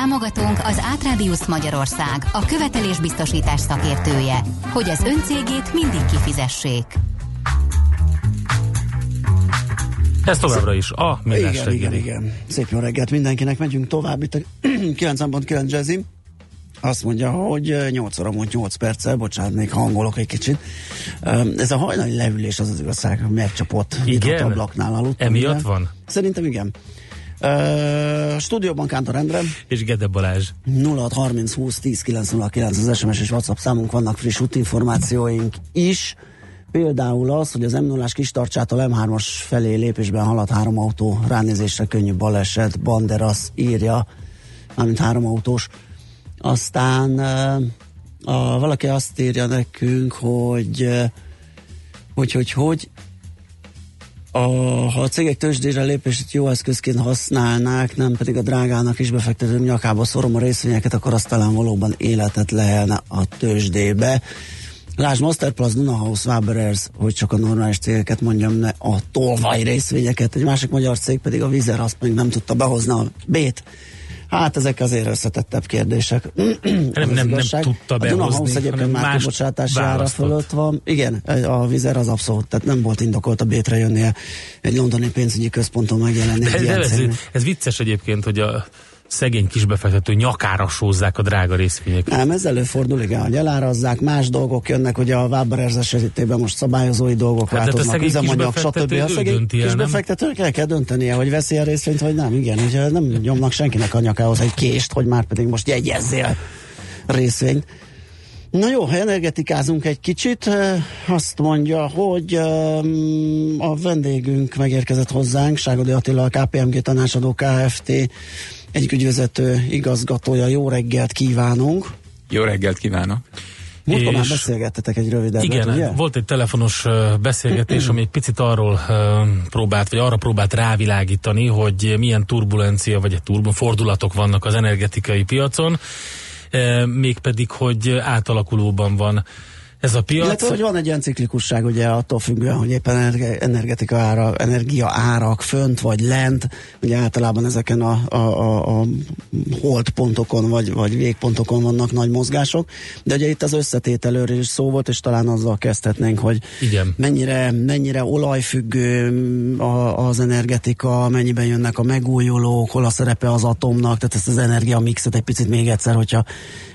Támogatónk az Átrádiusz Magyarország, a követelésbiztosítás szakértője, hogy az öncégét mindig kifizessék. Ez továbbra is a Millás igen, igen, igen. Szép jó reggelt mindenkinek, megyünk tovább itt a 9.9 Jazzy. Azt mondja, hogy 8 óra múlt 8 perccel, bocsánat, még hangolok egy kicsit. Ez a hajnali leülés az az igazság, megcsapott Igen? nyitott ablaknál aludtam. Emiatt ugye? van? Szerintem igen. Stúdióban Kántor Endre, És Gede Balázs. 0630 20 10 909 az SMS és WhatsApp számunk, vannak friss útinformációink is. Például az, hogy az m 0 kis tartsától M3-as felé lépésben halad három autó, ránézésre könnyű baleset, Banderas írja, mármint három autós. Aztán ö, a, valaki azt írja nekünk, hogy ö, hogy, hogy, hogy a, ha a cégek tőzsdére lépését jó eszközként használnák, nem pedig a drágának is befektetők nyakába szorom a részvényeket, akkor azt talán valóban életet lehelne a tőzsdébe. Lásd Masterplus, Dunahouse, Waberers, hogy csak a normális cégeket mondjam, ne a tolvaj részvényeket. Egy másik magyar cég pedig a Vizer, azt még nem tudta behozni a B-t. Hát ezek azért összetettebb kérdések. Nem, nem, nem tudta A behozni, Dunahouse egyébként már kibocsátási ára fölött van. Igen, a Vizer az abszolút, tehát nem volt indokolt a B-tre jönnie egy londoni pénzügyi központon megjelenni. De, de ez, ez vicces egyébként, hogy a szegény kisbefektető nyakára sózzák a drága részvényeket. Nem, ez előfordul, igen, hogy elárazzák, más dolgok jönnek, ugye a Waberers esetében most szabályozói dolgok Hát, a változnak, szegény üzemanyag, kisbefektető stb. A szegény kisbefektetőnek el kell döntenie, hogy veszi a részvényt, vagy nem, igen, ugye nem nyomnak senkinek a nyakához egy kést, hogy már pedig most jegyezzél részvényt. Na jó, ha energetikázunk egy kicsit, eh, azt mondja, hogy um, a vendégünk megérkezett hozzánk, Ságodi Attila, a KPMG tanácsadó Kft. Egyik ügyvezető igazgatója. Jó reggelt kívánunk! Jó reggelt kívánok! Múltkor már beszélgettetek egy rövidet, Igen, ugye? volt egy telefonos beszélgetés, ami egy picit arról próbált, vagy arra próbált rávilágítani, hogy milyen turbulencia, vagy egy turbo fordulatok vannak az energetikai piacon, mégpedig, hogy átalakulóban van ez a piac. Illetve, hogy van egy ilyen ciklikusság, ugye attól függően, hogy éppen energe- energetika ára, energia árak fönt vagy lent, ugye általában ezeken a, a, a, a holdpontokon vagy, vagy végpontokon vannak nagy mozgások, de ugye itt az összetételőről is szó volt, és talán azzal kezdhetnénk, hogy Igen. mennyire, mennyire olajfüggő mm, az energetika, mennyiben jönnek a megújulók, hol a szerepe az atomnak, tehát ezt az energiamixet egy picit még egyszer, hogyha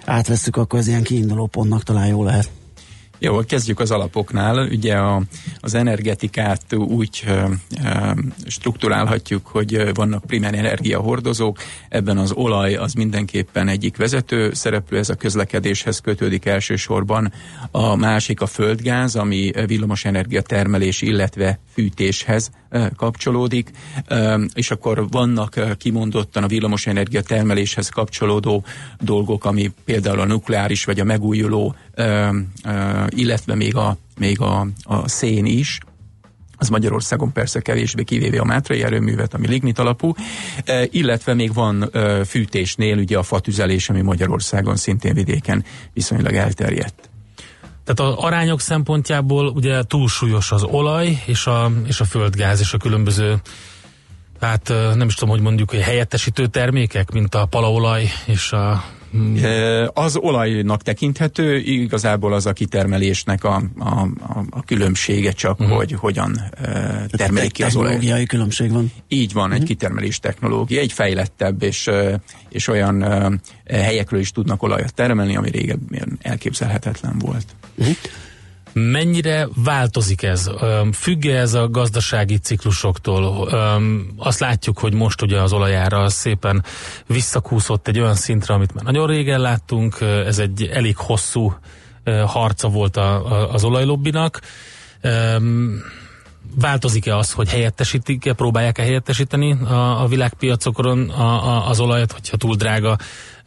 átvesszük, akkor ez ilyen kiinduló pontnak talán jó lehet. Jó, kezdjük az alapoknál. Ugye a, az energetikát úgy ö, ö, strukturálhatjuk, hogy vannak primer energiahordozók, ebben az olaj az mindenképpen egyik vezető szereplő, ez a közlekedéshez kötődik elsősorban. A másik a földgáz, ami villamos energia termelés, illetve fűtéshez kapcsolódik, és akkor vannak kimondottan a villamos energia termeléshez kapcsolódó dolgok, ami például a nukleáris vagy a megújuló, illetve még a, még a, a szén is, az Magyarországon persze kevésbé kivéve a Mátrai erőművet, ami lignit alapú, illetve még van fűtésnél ugye a fatüzelés, ami Magyarországon szintén vidéken viszonylag elterjedt. Tehát az arányok szempontjából ugye túlsúlyos az olaj és a, és a földgáz és a különböző hát nem is tudom, hogy mondjuk, hogy helyettesítő termékek, mint a palaolaj és a Az olajnak tekinthető, igazából az a kitermelésnek a, a, a, a különbsége csak, uh-huh. hogy hogyan termelik ki az olaj. Technológiai különbség van. Így van, egy kitermelés technológia, egy fejlettebb és, és olyan helyekről is tudnak olajat termelni, ami régebben elképzelhetetlen volt. Mennyire változik ez? Öm, Függ-e ez a gazdasági ciklusoktól? Azt látjuk, hogy most ugye az olajára az szépen visszakúszott egy olyan szintre, amit már nagyon régen láttunk. Ez egy elég hosszú harca volt a, az olajlobbinak. Változik-e az, hogy helyettesítik-e, próbálják-e helyettesíteni a, a világpiacokon a, a, az olajat, hogyha túl drága,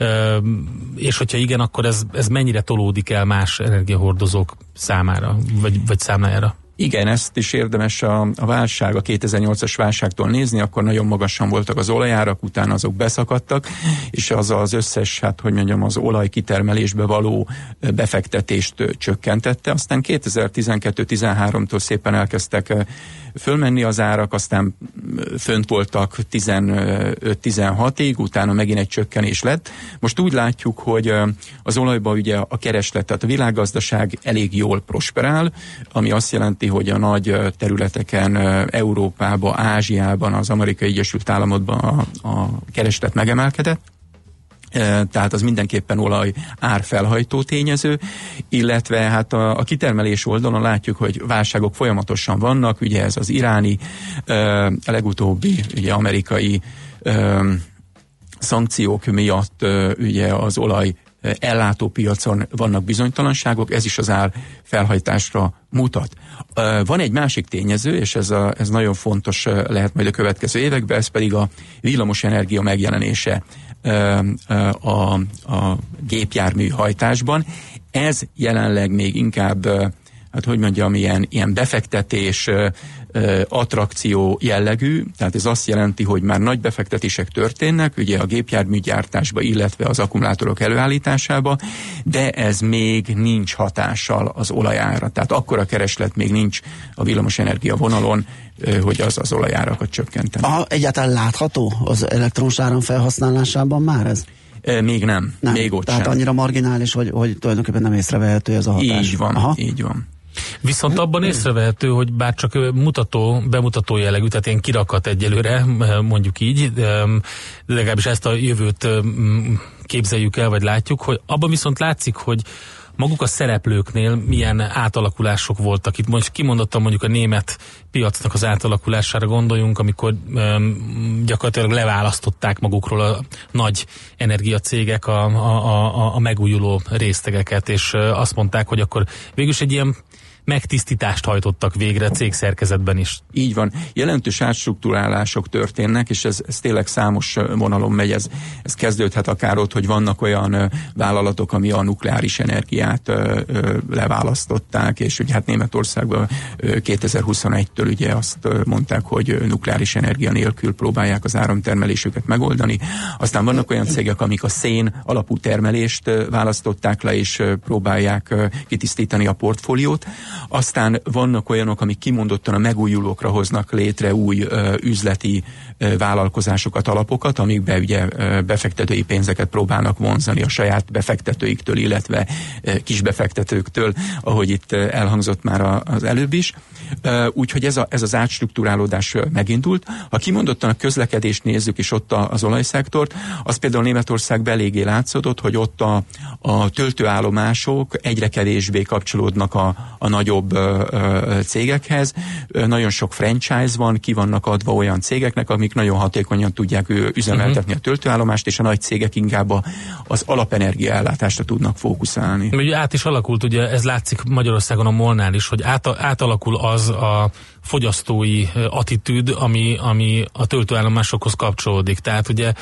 Öm, és hogyha igen, akkor ez, ez mennyire tolódik el más energiahordozók számára, vagy, vagy számlájára? Igen, ezt is érdemes a, a válság, a 2008-as válságtól nézni, akkor nagyon magasan voltak az olajárak, utána azok beszakadtak, és az az összes, hát hogy mondjam, az olaj kitermelésbe való befektetést csökkentette. Aztán 2012-13-tól szépen elkezdtek fölmenni az árak, aztán fönt voltak 15-16-ig, utána megint egy csökkenés lett. Most úgy látjuk, hogy az olajban ugye a kereslet, tehát a világgazdaság elég jól prosperál, ami azt jelenti, hogy a nagy területeken, Európában, Ázsiában, az Amerikai Egyesült Államokban a, a kereslet megemelkedett, tehát az mindenképpen olaj árfelhajtó tényező, illetve hát a, a kitermelés oldalon látjuk, hogy válságok folyamatosan vannak, ugye ez az iráni, a legutóbbi ugye amerikai szankciók miatt ugye az olaj ellátópiacon vannak bizonytalanságok, ez is az ár felhajtásra mutat. Van egy másik tényező, és ez, a, ez nagyon fontos lehet majd a következő években, ez pedig a villamosenergia megjelenése a, a gépjármű hajtásban. Ez jelenleg még inkább, hát hogy mondjam, ilyen, ilyen befektetés, attrakció jellegű, tehát ez azt jelenti, hogy már nagy befektetések történnek, ugye a gépjárműgyártásba, illetve az akkumulátorok előállításába, de ez még nincs hatással az olajára. Tehát akkora kereslet még nincs a villamosenergia vonalon, hogy az az olajárakat csökkenteni. Aha, egyáltalán látható az elektromos áram felhasználásában már ez? Még nem, nem. még ott Tehát sem. annyira marginális, hogy, hogy tulajdonképpen nem észrevehető ez a hatás. Így van, Aha. így van. Viszont abban észrevehető, hogy bár csak mutató, bemutató jellegű, tehát ilyen kirakat egyelőre, mondjuk így, de legalábbis ezt a jövőt képzeljük el, vagy látjuk, hogy abban viszont látszik, hogy maguk a szereplőknél milyen átalakulások voltak. Itt most kimondottam mondjuk a német piacnak az átalakulására gondoljunk, amikor um, gyakorlatilag leválasztották magukról a nagy energiacégek a, a, a, a megújuló résztegeket, és azt mondták, hogy akkor végülis egy ilyen megtisztítást hajtottak végre cégszerkezetben is. Így van. Jelentős átstruktúrálások történnek, és ez, ez tényleg számos vonalon megy. Ez, ez kezdődhet akár ott, hogy vannak olyan vállalatok, ami a nukleáris energiát leválasztották, és ugye hát Németországban 2021-től ugye azt mondták, hogy nukleáris energia nélkül próbálják az áramtermelésüket megoldani. Aztán vannak olyan cégek, amik a szén alapú termelést választották le, és próbálják kitisztítani a portfóliót. Aztán vannak olyanok, amik kimondottan a megújulókra hoznak létre új ö, üzleti ö, vállalkozásokat, alapokat, amikbe ugye ö, befektetői pénzeket próbálnak vonzani a saját befektetőiktől, illetve ö, kisbefektetőktől, ahogy itt elhangzott már a, az előbb is. Úgyhogy ez, a, ez az átstruktúrálódás megindult. Ha kimondottan a közlekedést nézzük, és ott a, az olajszektort, az például Németország beléggé látszódott, hogy ott a, a töltőállomások egyre kevésbé kapcsolódnak a, a nagyobb cégekhez. Nagyon sok franchise van, ki vannak adva olyan cégeknek, amik nagyon hatékonyan tudják üzemeltetni uh-huh. a töltőállomást, és a nagy cégek inkább az alapenergia ellátásra tudnak fókuszálni. Ugye át is alakult, ugye ez látszik Magyarországon a Molnál is, hogy át, átalakul az a fogyasztói attitűd, ami, ami a töltőállomásokhoz kapcsolódik. Tehát ugye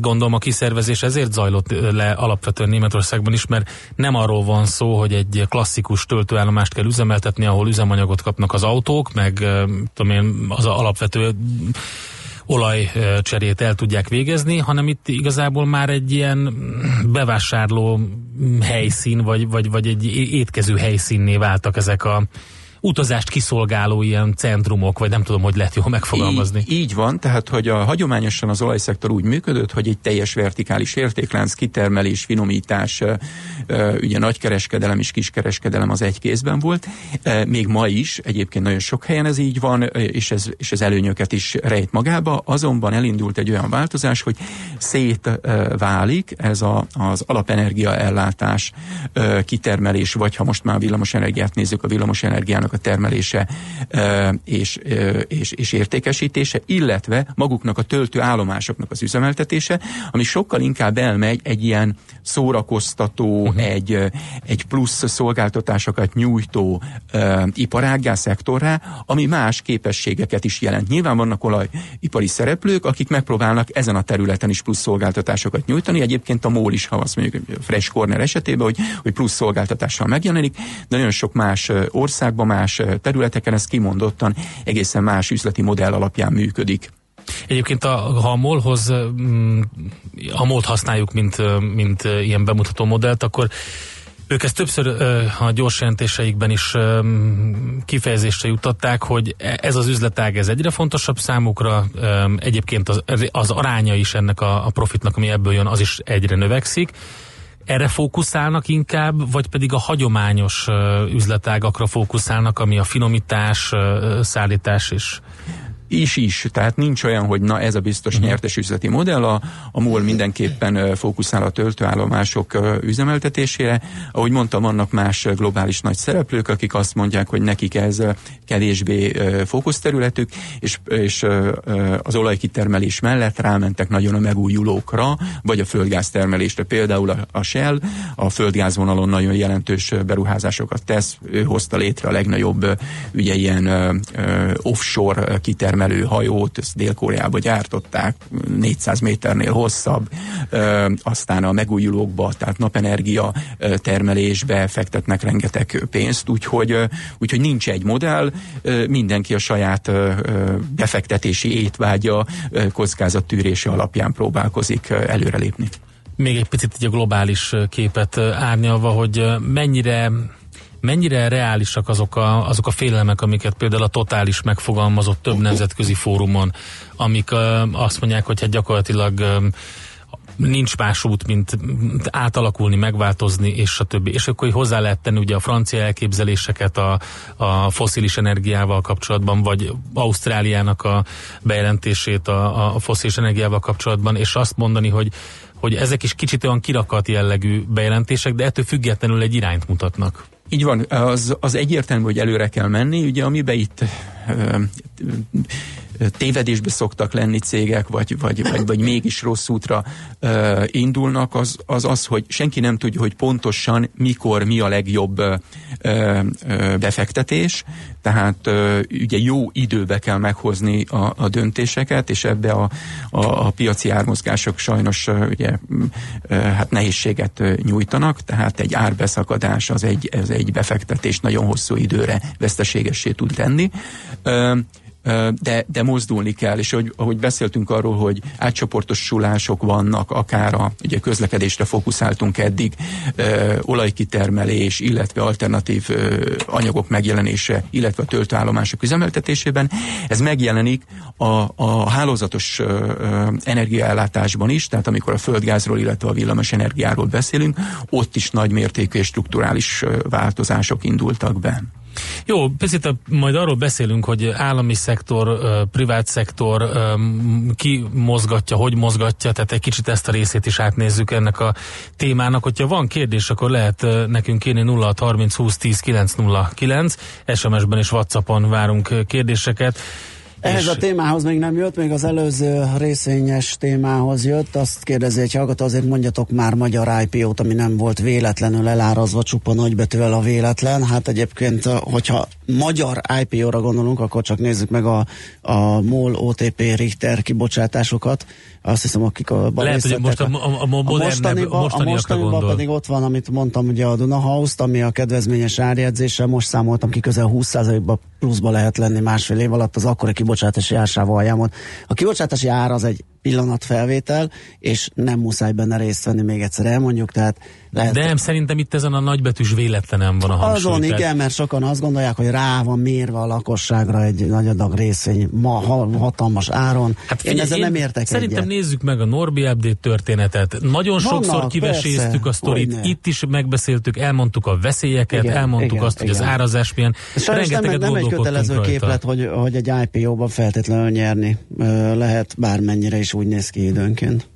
gondolom a kiszervezés ezért zajlott le alapvetően Németországban is, mert nem arról van szó, hogy egy klasszikus töltőállomást kell üzemeltetni, ahol üzemanyagot kapnak az autók, meg tudom én, az alapvető olajcserét el tudják végezni, hanem itt igazából már egy ilyen bevásárló helyszín, vagy, vagy, vagy egy étkező helyszínné váltak ezek a utazást kiszolgáló ilyen centrumok, vagy nem tudom, hogy lehet jól megfogalmazni. Így, így van, tehát hogy a, hagyományosan az olajszektor úgy működött, hogy egy teljes vertikális értéklánc, kitermelés, finomítás, ugye nagykereskedelem és kiskereskedelem az egy kézben volt. Még ma is, egyébként nagyon sok helyen ez így van, és ez, és ez előnyöket is rejt magába, azonban elindult egy olyan változás, hogy szétválik ez a, az alapenergia ellátás, kitermelés, vagy ha most már villamos energiát nézzük, a villamos energiának a termelése és, és, és értékesítése, illetve maguknak a töltő állomásoknak az üzemeltetése, ami sokkal inkább elmegy egy ilyen szórakoztató, uh-huh. egy, egy plusz szolgáltatásokat nyújtó iparággá, szektorrá, ami más képességeket is jelent. Nyilván vannak olajipari szereplők, akik megpróbálnak ezen a területen is plusz szolgáltatásokat nyújtani. Egyébként a MOL is, ha azt mondjuk Fresh Corner esetében, hogy, hogy plusz szolgáltatással megjelenik, de nagyon sok más országban, más más területeken, ez kimondottan egészen más üzleti modell alapján működik. Egyébként a, ha a MOL-hoz mm, a MOL-t használjuk, mint, mint ilyen bemutató modellt, akkor ők ezt többször a gyors jelentéseikben is kifejezésre jutották, hogy e, ez az üzletág ez egyre fontosabb számukra, egyébként az, az aránya is ennek a, a profitnak, ami ebből jön, az is egyre növekszik. Erre fókuszálnak inkább, vagy pedig a hagyományos üzletágakra fókuszálnak, ami a finomítás, szállítás is? Is is, tehát nincs olyan, hogy na ez a biztos uh-huh. nyertes üzleti modell, a, a MOL mindenképpen fókuszál a töltőállomások üzemeltetésére. Ahogy mondtam, vannak más globális nagy szereplők, akik azt mondják, hogy nekik ez kevésbé fókuszterületük, és, és az olajkitermelés mellett rámentek nagyon a megújulókra, vagy a földgáztermelésre. Például a, a Shell a földgázvonalon nagyon jelentős beruházásokat tesz, ő hozta létre a legnagyobb ugye ilyen offshore kitermelés termelő hajót, ezt Dél-Koreába gyártották, 400 méternél hosszabb, aztán a megújulókba, tehát napenergia termelésbe fektetnek rengeteg pénzt, úgyhogy, úgyhogy nincs egy modell, mindenki a saját befektetési étvágya kockázattűrése alapján próbálkozik előrelépni. Még egy picit egy a globális képet árnyalva, hogy mennyire mennyire reálisak azok a, azok a félelmek, amiket például a Totális megfogalmazott több nemzetközi fórumon, amik azt mondják, hogy hát gyakorlatilag nincs más út, mint átalakulni, megváltozni, és a többi. És akkor hozzá lehet tenni ugye a francia elképzeléseket a, a foszilis energiával kapcsolatban, vagy Ausztráliának a bejelentését a, a foszilis energiával kapcsolatban, és azt mondani, hogy hogy ezek is kicsit olyan kirakat jellegű bejelentések, de ettől függetlenül egy irányt mutatnak. Így van, az, az egyértelmű, hogy előre kell menni, ugye amiben itt tévedésbe szoktak lenni cégek, vagy, vagy, vagy, vagy mégis rossz útra ö, indulnak, az, az az, hogy senki nem tudja, hogy pontosan mikor mi a legjobb ö, ö, befektetés, tehát ö, ugye jó időbe kell meghozni a, a döntéseket, és ebbe a, a, a piaci ármozgások sajnos ö, ugye ö, hát nehézséget nyújtanak, tehát egy árbeszakadás az egy, az egy befektetés nagyon hosszú időre veszteségessé tud tenni. De, de mozdulni kell, és ahogy, ahogy beszéltünk arról, hogy átcsoportosulások vannak, akár a ugye közlekedésre fókuszáltunk eddig, ö, olajkitermelés, illetve alternatív ö, anyagok megjelenése, illetve a töltőállomások üzemeltetésében, ez megjelenik a, a hálózatos ö, energiaellátásban is, tehát amikor a földgázról, illetve a villamos energiáról beszélünk, ott is nagy mértékű és strukturális változások indultak be. Jó, picit majd arról beszélünk, hogy állami szektor, privát szektor ki mozgatja, hogy mozgatja, tehát egy kicsit ezt a részét is átnézzük ennek a témának. Hogyha van kérdés, akkor lehet nekünk kérni 0 30 20 10 909, SMS-ben és Whatsappon várunk kérdéseket. Ehhez a témához még nem jött, még az előző részvényes témához jött. Azt kérdezi egy hallgató, azért mondjatok már magyar IPO-t, ami nem volt véletlenül elárazva csupa nagybetűvel a véletlen. Hát egyébként, hogyha magyar IPO-ra gondolunk, akkor csak nézzük meg a, a MOL, OTP, Richter kibocsátásokat. Azt hiszem, akik a Lehet, hogy most a, a, a, mostaniba, a mostaniban pedig ott van, amit mondtam, ugye a Dunahouse-t, ami a kedvezményes árjegyzéssel, most számoltam ki, közel 20%-ba pluszba lehet lenni másfél év alatt az akkori kibocsátási ársával aljában. A kibocsátási ár az egy pillanatfelvétel, és nem muszáj benne részt venni, még egyszer elmondjuk, tehát lehet, De nem, szerintem itt ezen a nagybetűs véletlenem van a hangsúly. Azon tehát... igen, mert sokan azt gondolják, hogy rá van mérve a lakosságra egy nagy adag részvény ma hatalmas áron. Hát figyelj, én ezzel én nem értek Szerintem egyet. nézzük meg a Norbi Update történetet. Nagyon Vannak, sokszor kiveséztük persze, a sztorit, itt is megbeszéltük, elmondtuk a veszélyeket, igen, elmondtuk igen, azt, igen. hogy az árazás milyen. Sajnos nem, nem egy kötelező képlet, hogy, hogy egy IPO-ban feltétlenül nyerni lehet, bármennyire is úgy néz ki időnként.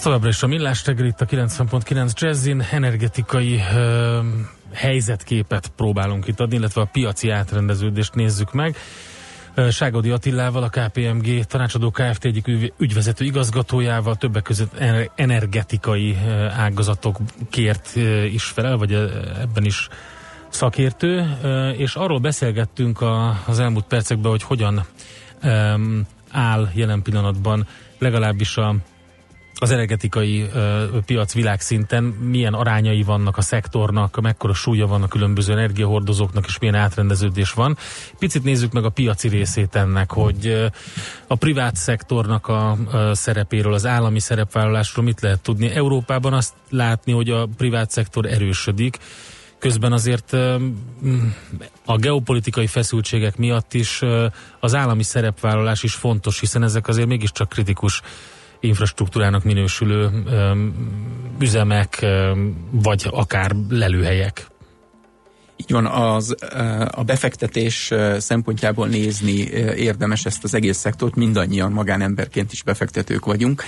Ez továbbra is a Millás reggel itt a 90.9 Jazzin energetikai ö, helyzetképet próbálunk itt adni, illetve a piaci átrendeződést nézzük meg. Ságodi Attilával, a KPMG tanácsadó Kft. egyik ügyvezető igazgatójával, többek között energetikai ágazatokért is felel, vagy ebben is szakértő, és arról beszélgettünk az elmúlt percekben, hogy hogyan áll jelen pillanatban legalábbis a az energetikai ö, piac világszinten milyen arányai vannak a szektornak, mekkora súlya van a különböző energiahordozóknak, és milyen átrendeződés van. Picit nézzük meg a piaci részét ennek, hogy ö, a privát szektornak a ö, szerepéről, az állami szerepvállalásról mit lehet tudni. Európában azt látni, hogy a privát szektor erősödik, közben azért a geopolitikai feszültségek miatt is az állami szerepvállalás is fontos, hiszen ezek azért mégiscsak kritikus infrastruktúrának minősülő üzemek, vagy akár lelőhelyek. Így van, az, a befektetés szempontjából nézni érdemes ezt az egész szektort, mindannyian magánemberként is befektetők vagyunk.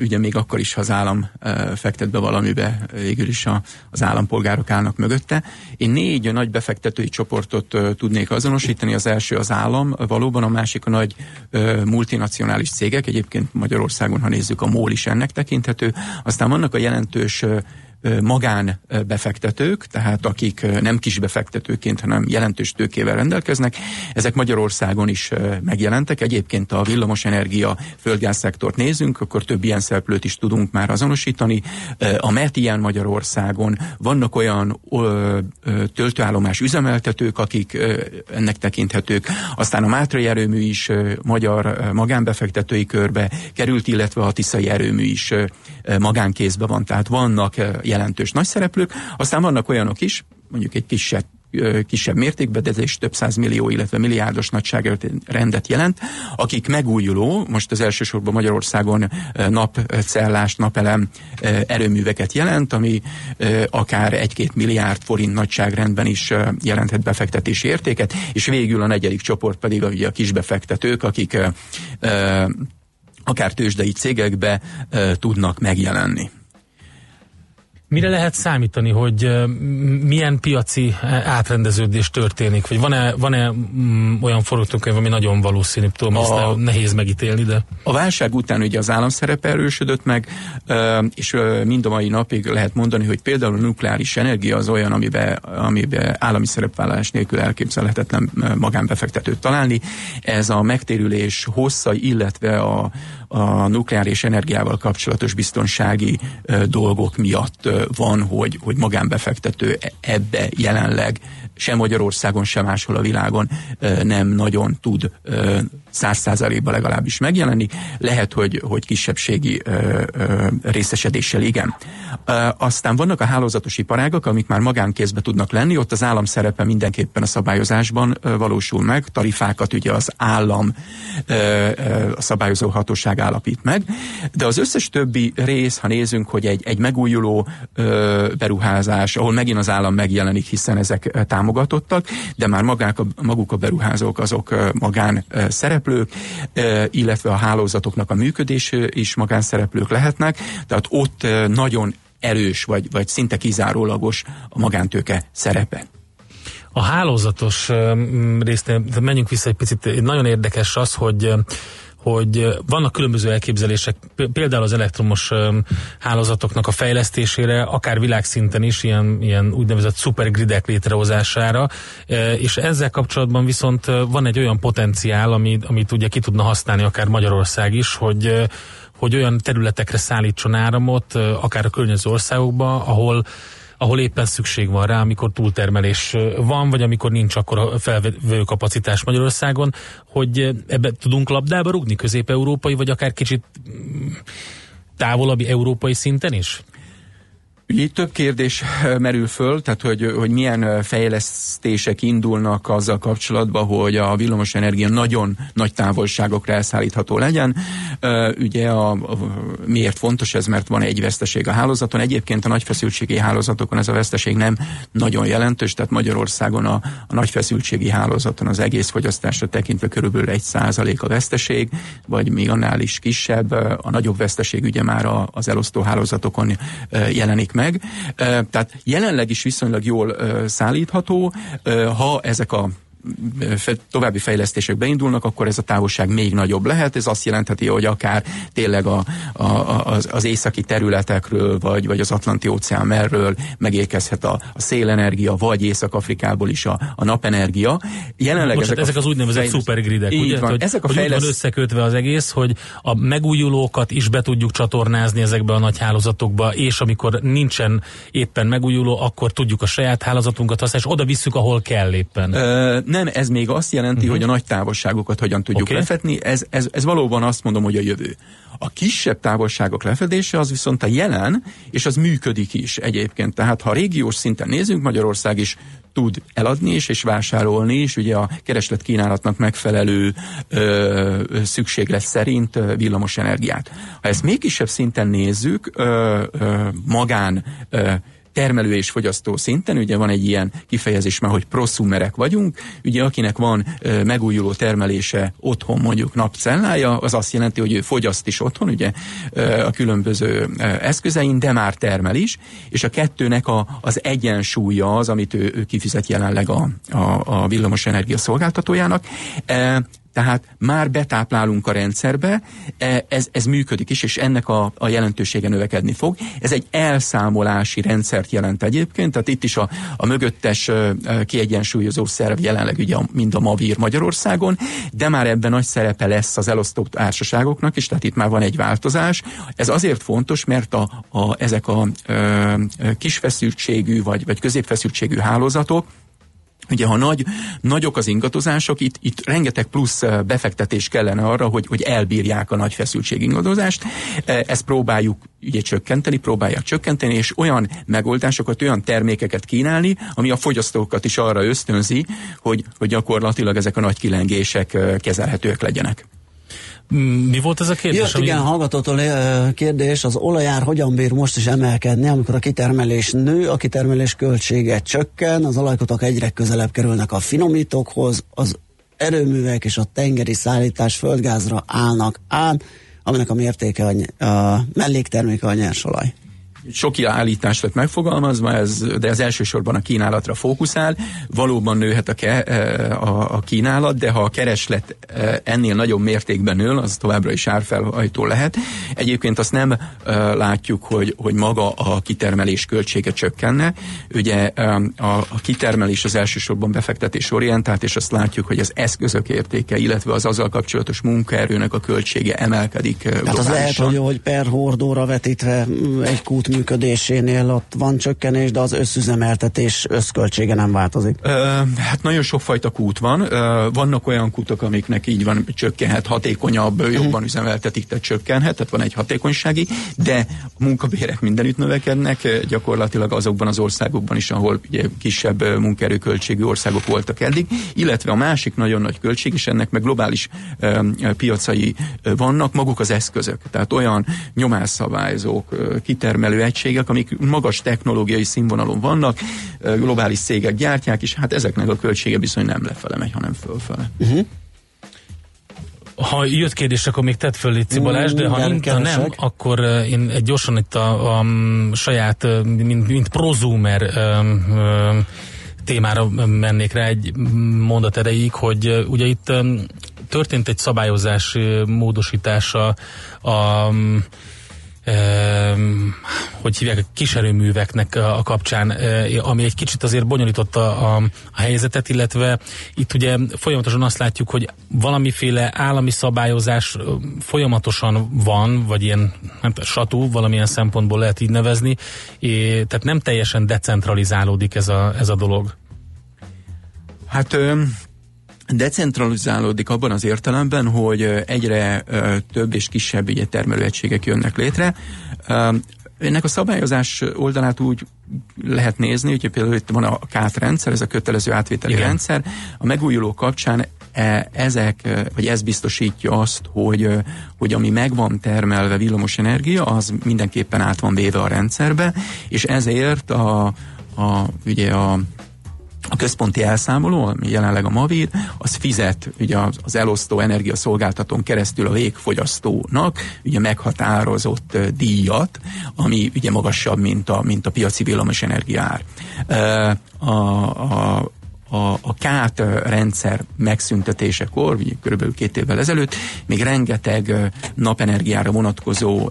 Ugye még akkor is, ha az állam fektet be valamibe, végül is az állampolgárok állnak mögötte. Én négy nagy befektetői csoportot tudnék azonosítani. Az első az állam, valóban a másik a nagy multinacionális cégek, egyébként Magyarországon, ha nézzük, a MOL is ennek tekinthető. Aztán vannak a jelentős magánbefektetők, tehát akik nem kis befektetőként, hanem jelentős tőkével rendelkeznek. Ezek Magyarországon is megjelentek. Egyébként a villamosenergia földgázszektort nézünk, akkor több ilyen szereplőt is tudunk már azonosítani. A MET ilyen Magyarországon vannak olyan töltőállomás üzemeltetők, akik ennek tekinthetők. Aztán a Mátrai erőmű is magyar magánbefektetői körbe került, illetve a Tiszai erőmű is magánkézbe van. Tehát vannak jelentős nagy szereplők, aztán vannak olyanok is, mondjuk egy kisebb kisebb mértékben, de ez is több száz millió, illetve milliárdos nagyságrendet jelent, akik megújuló, most az elsősorban Magyarországon napcellás, napelem erőműveket jelent, ami akár egy-két milliárd forint nagyságrendben is jelenthet befektetési értéket, és végül a negyedik csoport pedig ugye a kisbefektetők, akik akár tőzsdei cégekbe tudnak megjelenni. Mire lehet számítani, hogy milyen piaci átrendeződés történik? Vagy van-e, van-e mm, olyan forgatókönyv, ami nagyon valószínű? Tudom, a, ezt nehéz megítélni, de... A válság után ugye az állam szerepe erősödött meg, és mind a mai napig lehet mondani, hogy például a nukleáris energia az olyan, amiben, amiben állami szerepvállalás nélkül elképzelhetetlen magánbefektetőt találni. Ez a megtérülés hossza, illetve a, a nukleáris energiával kapcsolatos biztonsági dolgok miatt van, hogy, hogy magánbefektető e, ebbe jelenleg sem Magyarországon, sem máshol a világon nem nagyon tud száz százalékban legalábbis megjelenni. Lehet, hogy, hogy kisebbségi részesedéssel igen. Aztán vannak a hálózatos iparágak, amik már magánkézbe tudnak lenni, ott az állam szerepe mindenképpen a szabályozásban valósul meg, tarifákat ugye az állam a szabályozó hatóság állapít meg, de az összes többi rész, ha nézünk, hogy egy, egy megújuló beruházás, ahol megint az állam megjelenik, hiszen ezek támogatottak, de már magák a, maguk a beruházók azok magán szereplők, illetve a hálózatoknak a működés is magánszereplők lehetnek, tehát ott nagyon erős, vagy, vagy szinte kizárólagos a magántőke szerepe. A hálózatos résznél, menjünk vissza egy picit, nagyon érdekes az, hogy hogy vannak különböző elképzelések, például az elektromos hálózatoknak a fejlesztésére, akár világszinten is, ilyen, ilyen úgynevezett szupergridek létrehozására, és ezzel kapcsolatban viszont van egy olyan potenciál, amit, amit ugye ki tudna használni akár Magyarország is, hogy hogy olyan területekre szállítson áramot, akár a környező országokba, ahol ahol éppen szükség van rá, amikor túltermelés van, vagy amikor nincs akkor a felvevő kapacitás Magyarországon, hogy ebbe tudunk labdába rugni közép-európai, vagy akár kicsit mm, távolabbi európai szinten is? Ugye több kérdés merül föl, tehát hogy, hogy milyen fejlesztések indulnak azzal kapcsolatban, hogy a villamos energia nagyon nagy távolságokra elszállítható legyen. Ugye a, a, miért fontos ez, mert van egy veszteség a hálózaton. Egyébként a nagy feszültségi hálózatokon ez a veszteség nem nagyon jelentős, tehát Magyarországon a, a nagy hálózaton az egész fogyasztásra tekintve körülbelül egy százalék a veszteség, vagy még annál is kisebb. A nagyobb veszteség ugye már az elosztó hálózatokon jelenik meg. Tehát jelenleg is viszonylag jól szállítható, ha ezek a további fejlesztések beindulnak, akkor ez a távolság még nagyobb lehet. Ez azt jelentheti, hogy akár tényleg a, a, az, az északi területekről, vagy, vagy az Atlanti óceán merről megérkezhet a, a szélenergia, vagy Észak-Afrikából is a, a napenergia. Jelenleg Most ezek, ezek az úgynevezett fejleszt... szupergridek, ugye? Van. Hogy, ezek a hogy fejleszt... van összekötve az egész, hogy a megújulókat is be tudjuk csatornázni ezekbe a nagy hálózatokba, és amikor nincsen éppen megújuló, akkor tudjuk a saját hálózatunkat használni, és oda visszük, ahol kell éppen. Ö, nem, ez még azt jelenti, uh-huh. hogy a nagy távolságokat hogyan tudjuk okay. lefedni, ez, ez, ez valóban azt mondom, hogy a jövő. A kisebb távolságok lefedése az viszont a jelen, és az működik is egyébként. Tehát ha régiós szinten nézünk, Magyarország is tud eladni is, és vásárolni is, ugye a kereslet kínálatnak megfelelő ö, szükséglet szerint villamos energiát. Ha ezt még kisebb szinten nézzük, ö, ö, magán ö, termelő és fogyasztó szinten, ugye van egy ilyen kifejezés már, hogy proszumerek vagyunk, ugye akinek van ö, megújuló termelése otthon mondjuk napcellája, az azt jelenti, hogy ő fogyaszt is otthon, ugye ö, a különböző ö, eszközein, de már termel is, és a kettőnek a, az egyensúlya az, amit ő, ő kifizet jelenleg a, a, a villamos energia szolgáltatójának. E, tehát már betáplálunk a rendszerbe, e, ez, ez működik is, és ennek a, a jelentősége növekedni fog. Ez egy elszámolási rendszert jelent egyébként, tehát itt is a, a mögöttes kiegyensúlyozó szerv jelenleg ugye mind a Mavir Magyarországon, de már ebben nagy szerepe lesz az elosztó társaságoknak is, tehát itt már van egy változás. Ez azért fontos, mert a, a, ezek a ö, kisfeszültségű vagy, vagy középfeszültségű hálózatok, Ugye, ha nagy, nagyok az ingadozások, itt, itt rengeteg plusz befektetés kellene arra, hogy, hogy elbírják a nagy feszültség ingadozást. Ezt próbáljuk ugye csökkenteni, próbálják csökkenteni, és olyan megoldásokat, olyan termékeket kínálni, ami a fogyasztókat is arra ösztönzi, hogy, hogy gyakorlatilag ezek a nagy kilengések kezelhetőek legyenek. Mi volt ez a kérdés? Jött ami... igen, hallgatótól kérdés, az olajár hogyan bír most is emelkedni, amikor a kitermelés nő, a kitermelés költsége csökken, az olajkutak egyre közelebb kerülnek a finomítókhoz, az erőművek és a tengeri szállítás földgázra állnak át, aminek a mértéke a, a mellékterméke a nyersolaj sok állítást lett megfogalmazva, ez, de ez elsősorban a kínálatra fókuszál. Valóban nőhet a, ke, e, a, a kínálat, de ha a kereslet e, ennél nagyobb mértékben nő, az továbbra is árfelhajtó lehet. Egyébként azt nem e, látjuk, hogy, hogy maga a kitermelés költsége csökkenne. Ugye a, a kitermelés az elsősorban befektetés orientált, és azt látjuk, hogy az eszközök értéke, illetve az azzal kapcsolatos munkaerőnek a költsége emelkedik. Tehát az lehet, hogy, hogy per hordóra vetítve egy kút működésénél ott van csökkenés, de az összüzemeltetés összköltsége nem változik? Ö, hát nagyon sokfajta kút van. Ö, vannak olyan kútok, amiknek így van, csökkenhet, hatékonyabb, uh-huh. jobban üzemeltetik, tehát csökkenhet, tehát van egy hatékonysági, de a munkabérek mindenütt növekednek, gyakorlatilag azokban az országokban is, ahol ugye kisebb munkaerőköltségű országok voltak eddig, illetve a másik nagyon nagy költség, és ennek meg globális ö, piacai vannak, maguk az eszközök. Tehát olyan nyomásszabályzók, kitermelő egységek, amik magas technológiai színvonalon vannak, globális cégek gyártják, és hát ezeknek a költsége bizony nem lefele megy, hanem fölfele. Uh-huh. Ha jött kérdés, akkor még tett föl Lici Balázs, de ha, nincs, ha nem, akkor én egy gyorsan itt a, a, a saját, mint, mint prozumer um, témára mennék rá egy mondat erejéig, hogy ugye itt történt egy szabályozás módosítása a hogy hívják, a kiserőműveknek a kapcsán, ami egy kicsit azért bonyolította a, a helyzetet, illetve itt ugye folyamatosan azt látjuk, hogy valamiféle állami szabályozás folyamatosan van, vagy ilyen nem satú, valamilyen szempontból lehet így nevezni, tehát nem teljesen decentralizálódik ez a, ez a dolog. Hát decentralizálódik abban az értelemben, hogy egyre több és kisebb ugye, termelőegységek jönnek létre. ennek a szabályozás oldalát úgy lehet nézni, hogy például itt van a KÁT rendszer, ez a kötelező átvételi Igen. rendszer. A megújuló kapcsán e, ezek, vagy ez biztosítja azt, hogy, hogy ami meg van termelve villamos energia, az mindenképpen át van véve a rendszerbe, és ezért a, a, ugye a a központi elszámoló, ami jelenleg a Mavid, az fizet ugye az, elosztó energiaszolgáltatón keresztül a végfogyasztónak ugye meghatározott díjat, ami ugye magasabb, mint a, mint a piaci villamos energiár. A, a, a, a KÁT rendszer megszüntetésekor, körülbelül két évvel ezelőtt, még rengeteg napenergiára vonatkozó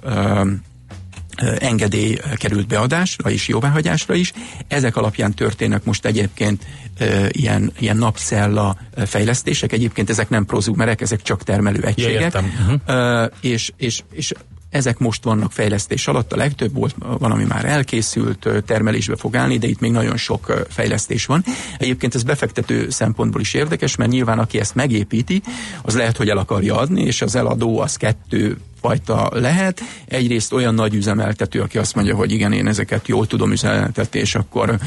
engedély került beadásra és jóváhagyásra is. Ezek alapján történnek most egyébként e, ilyen, ilyen napszella fejlesztések. Egyébként ezek nem prozúmerek, ezek csak termelő egységek. Ja, uh-huh. e, és, és, és ezek most vannak fejlesztés alatt, a legtöbb volt, van, ami már elkészült, termelésbe fog állni, de itt még nagyon sok fejlesztés van. Egyébként ez befektető szempontból is érdekes, mert nyilván aki ezt megépíti, az lehet, hogy el akarja adni, és az eladó az kettő fajta lehet. Egyrészt olyan nagy üzemeltető, aki azt mondja, hogy igen, én ezeket jól tudom üzemeltetni, és akkor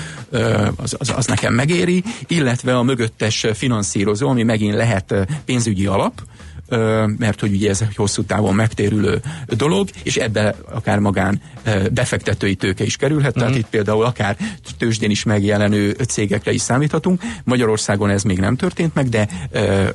az, az, az nekem megéri, illetve a mögöttes finanszírozó, ami megint lehet pénzügyi alap, mert hogy ugye ez egy hosszú távon megtérülő dolog, és ebbe akár magán befektetői tőke is kerülhet, tehát mhm. itt például akár tőzsdén is megjelenő cégekre is számíthatunk. Magyarországon ez még nem történt meg, de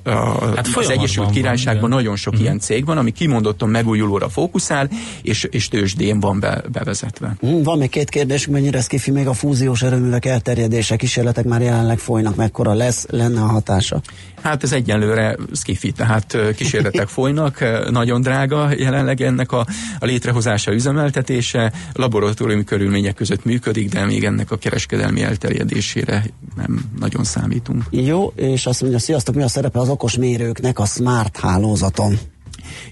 a, hát az Egyesült Királyságban van, nagyon sok mm. ilyen cég van, ami kimondottan megújulóra fókuszál, és, és tőzsdén van be, bevezetve. Mm, van még két kérdés, mennyire ez kifi még a fúziós erőművek elterjedése, kísérletek már jelenleg folynak, mekkora lesz, lenne a hatása? Hát ez egyenlőre skifi, tehát kísérletek folynak, nagyon drága jelenleg ennek a, a létrehozása, üzemeltetése, laboratóriumi körülmények között működik, de még ennek a kereskedelmi elterjedésére nem nagyon számítunk. Jó, és azt mondja, sziasztok, mi a szerepe az okos mérőknek a smart hálózaton?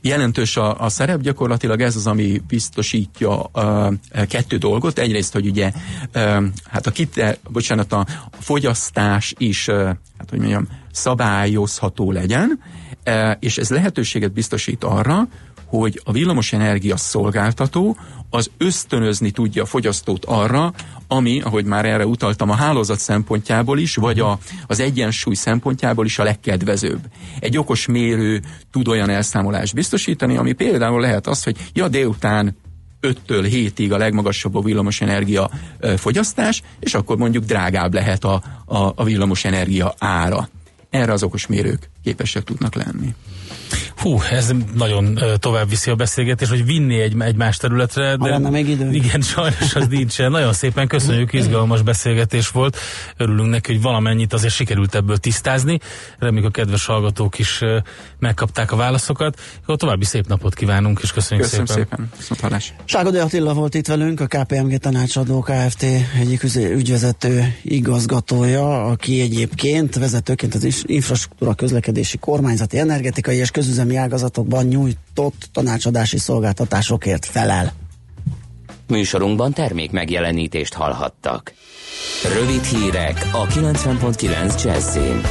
Jelentős a, a szerep, gyakorlatilag ez az, ami biztosítja uh, kettő dolgot. Egyrészt, hogy ugye hát a, kite, bocsánat, a fogyasztás is, hát hogy mondjam, szabályozható legyen, uh, és ez lehetőséget biztosít arra, hogy a villamosenergia szolgáltató az ösztönözni tudja a fogyasztót arra, ami, ahogy már erre utaltam, a hálózat szempontjából is, vagy a, az egyensúly szempontjából is a legkedvezőbb. Egy okos mérő tud olyan elszámolást biztosítani, ami például lehet az, hogy ja, délután 5-től 7-ig a legmagasabb a villamosenergia fogyasztás, és akkor mondjuk drágább lehet a, a, a villamosenergia ára. Erre az okos mérők képesek tudnak lenni. Hú, ez nagyon tovább viszi a beszélgetés, hogy vinni egy, egy más területre. De lenne még idő. Igen, sajnos az nincsen. Nagyon szépen köszönjük, izgalmas beszélgetés volt. Örülünk neki, hogy valamennyit azért sikerült ebből tisztázni. Reméljük a kedves hallgatók is megkapták a válaszokat. Jó, további szép napot kívánunk, és köszönjük Köszönöm szépen. szépen. Ságodi Attila volt itt velünk, a KPMG tanácsadó Kft. egyik ügyvezető igazgatója, aki egyébként vezetőként az infrastruktúra közlekedési kormányzati energetikai és közüzemi ágazatokban nyújtott tanácsadási szolgáltatásokért felel. Műsorunkban termék megjelenítést hallhattak. Rövid hírek a 90.9 Jazzin.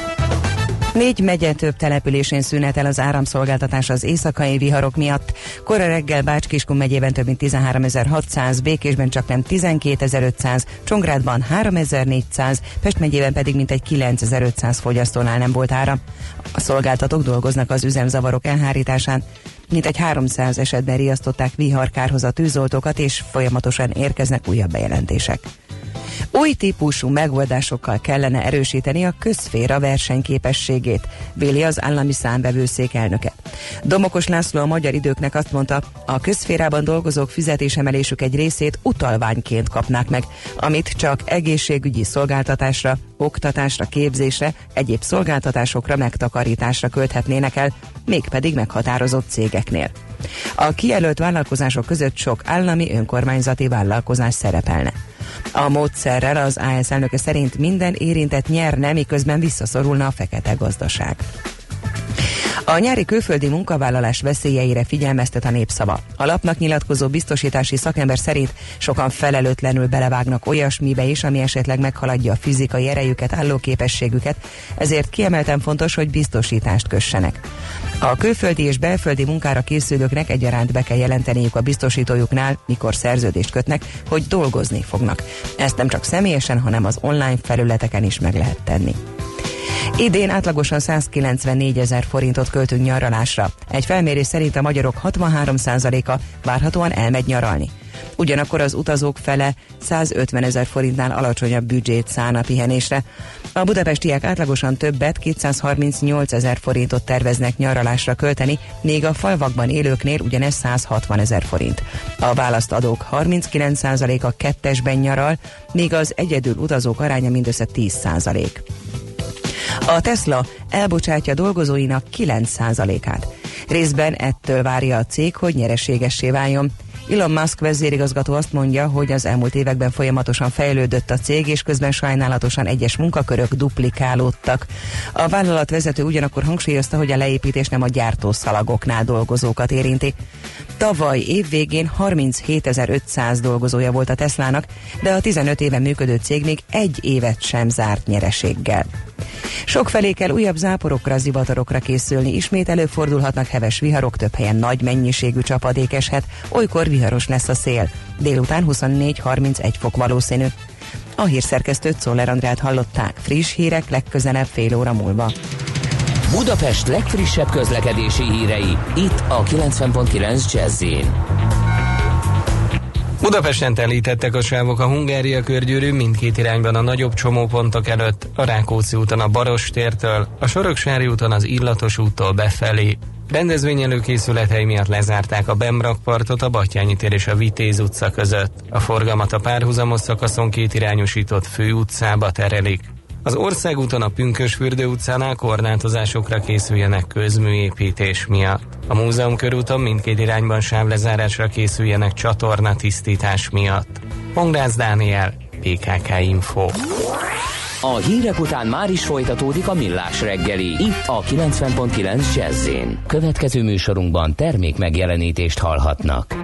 Négy megye több településén szünetel az áramszolgáltatás az éjszakai viharok miatt. Kora reggel Bács-Kiskun megyében több mint 13.600, Békésben csak nem 12.500, Csongrádban 3.400, Pest megyében pedig mintegy 9.500 fogyasztónál nem volt ára. A szolgáltatók dolgoznak az üzemzavarok elhárításán, mint egy 300 esetben riasztották viharkárhoz a tűzoltókat, és folyamatosan érkeznek újabb bejelentések. Új típusú megoldásokkal kellene erősíteni a közféra versenyképességét, véli az állami számbevőszék elnöke. Domokos László a magyar időknek azt mondta, a közférában dolgozók fizetésemelésük egy részét utalványként kapnák meg, amit csak egészségügyi szolgáltatásra, oktatásra, képzésre, egyéb szolgáltatásokra, megtakarításra költhetnének el, mégpedig meghatározott cégeknél. A kijelölt vállalkozások között sok állami önkormányzati vállalkozás szerepelne. A módszerrel az AS elnöke szerint minden érintett nyerne, miközben visszaszorulna a fekete gazdaság. A nyári külföldi munkavállalás veszélyeire figyelmeztet a népszava. A lapnak nyilatkozó biztosítási szakember szerint sokan felelőtlenül belevágnak olyasmibe is, ami esetleg meghaladja a fizikai erejüket, állóképességüket, ezért kiemelten fontos, hogy biztosítást kössenek. A külföldi és belföldi munkára készülőknek egyaránt be kell jelenteniük a biztosítójuknál, mikor szerződést kötnek, hogy dolgozni fognak. Ezt nem csak személyesen, hanem az online felületeken is meg lehet tenni. Idén átlagosan 194 ezer forintot költünk nyaralásra. Egy felmérés szerint a magyarok 63%-a várhatóan elmegy nyaralni. Ugyanakkor az utazók fele 150 ezer forintnál alacsonyabb büdzsét szán a pihenésre. A budapestiek átlagosan többet, 238 ezer forintot terveznek nyaralásra költeni, még a falvakban élőknél ugyanez 160 ezer forint. A választadók 39%-a kettesben nyaral, míg az egyedül utazók aránya mindössze 10%. A Tesla elbocsátja dolgozóinak 9%-át. Részben ettől várja a cég, hogy nyereségessé váljon. Elon Musk vezérigazgató azt mondja, hogy az elmúlt években folyamatosan fejlődött a cég, és közben sajnálatosan egyes munkakörök duplikálódtak. A vállalat vezető ugyanakkor hangsúlyozta, hogy a leépítés nem a gyártószalagoknál dolgozókat érinti. Tavaly év végén 37.500 dolgozója volt a Teslának, de a 15 éve működő cég még egy évet sem zárt nyereséggel. Felé kell újabb záporokra, zivatarokra készülni, ismét előfordulhatnak heves viharok, több helyen nagy mennyiségű csapadék eshet, olykor viharos lesz a szél. Délután 24-31 fok valószínű. A hírszerkesztőt Szoller Andrát hallották. Friss hírek legközelebb fél óra múlva. Budapest legfrissebb közlekedési hírei, itt a 90.9 jazz Budapesten telítettek a sávok a Hungária körgyűrű mindkét irányban a nagyobb csomópontok előtt, a Rákóczi úton a Baros tértől, a Soroksári úton az Illatos úttól befelé. Rendezvény előkészülethely miatt lezárták a Bemrakpartot a Batyányi tér és a Vitéz utca között. A forgalmat a párhuzamos szakaszon két irányosított főutcába terelik. Az országúton a Pünkösfürdő utcánál korlátozásokra készüljenek közműépítés miatt. A múzeum körúton mindkét irányban sávlezárásra készüljenek csatorna tisztítás miatt. Pongrász Dániel, PKK Info. A hírek után már is folytatódik a millás reggeli. Itt a 90.9 jazz Következő műsorunkban termék megjelenítést hallhatnak.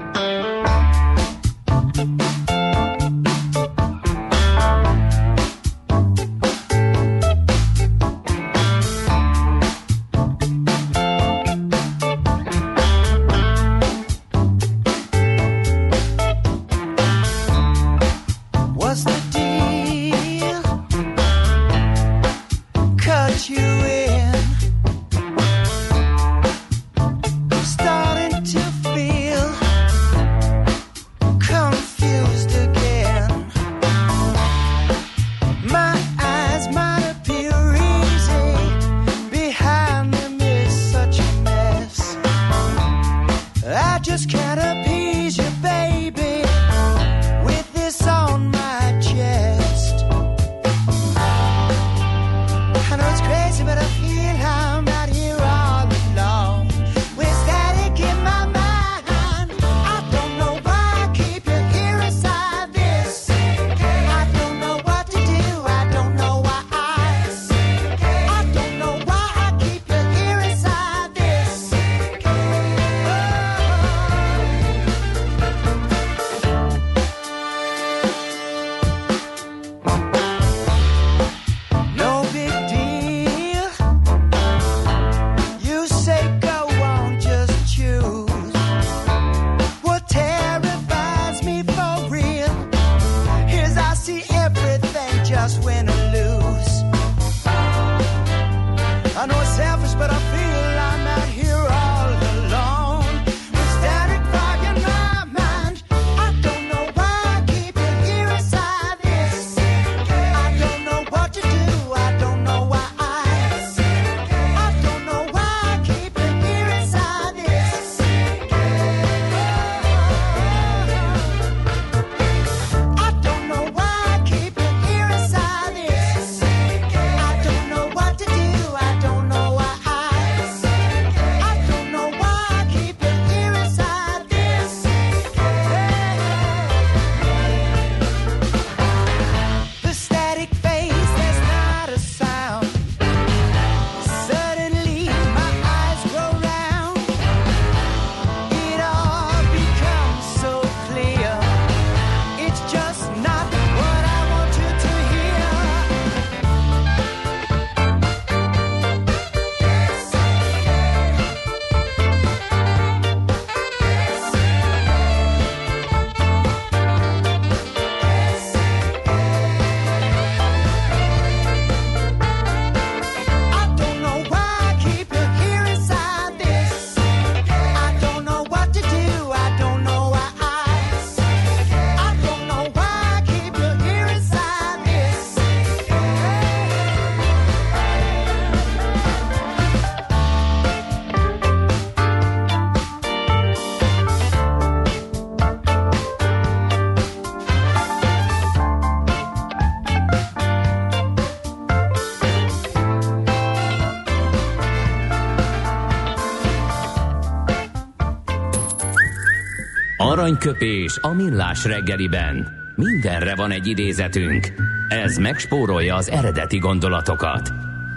Aranyköpés a millás reggeliben. Mindenre van egy idézetünk. Ez megspórolja az eredeti gondolatokat.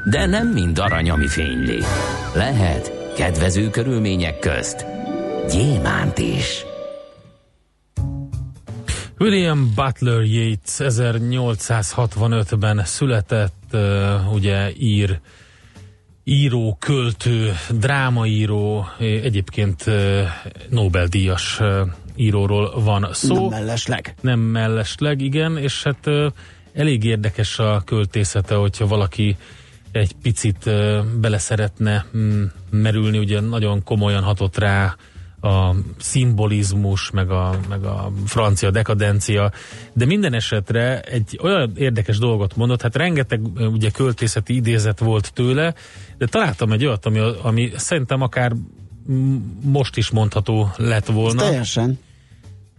De nem mind arany, ami fényli. Lehet kedvező körülmények közt gyémánt is. William Butler Yeats 1865-ben született, ugye ír író, költő, drámaíró, egyébként Nobel-díjas íróról van szó. Nem mellesleg. Nem mellesleg, igen, és hát elég érdekes a költészete, hogyha valaki egy picit bele szeretne mm, merülni, ugye nagyon komolyan hatott rá a szimbolizmus, meg a, meg a francia dekadencia, de minden esetre egy olyan érdekes dolgot mondott, hát rengeteg ugye költészeti idézet volt tőle, de találtam egy olyat, ami, ami szerintem akár most is mondható lett volna. Ez teljesen.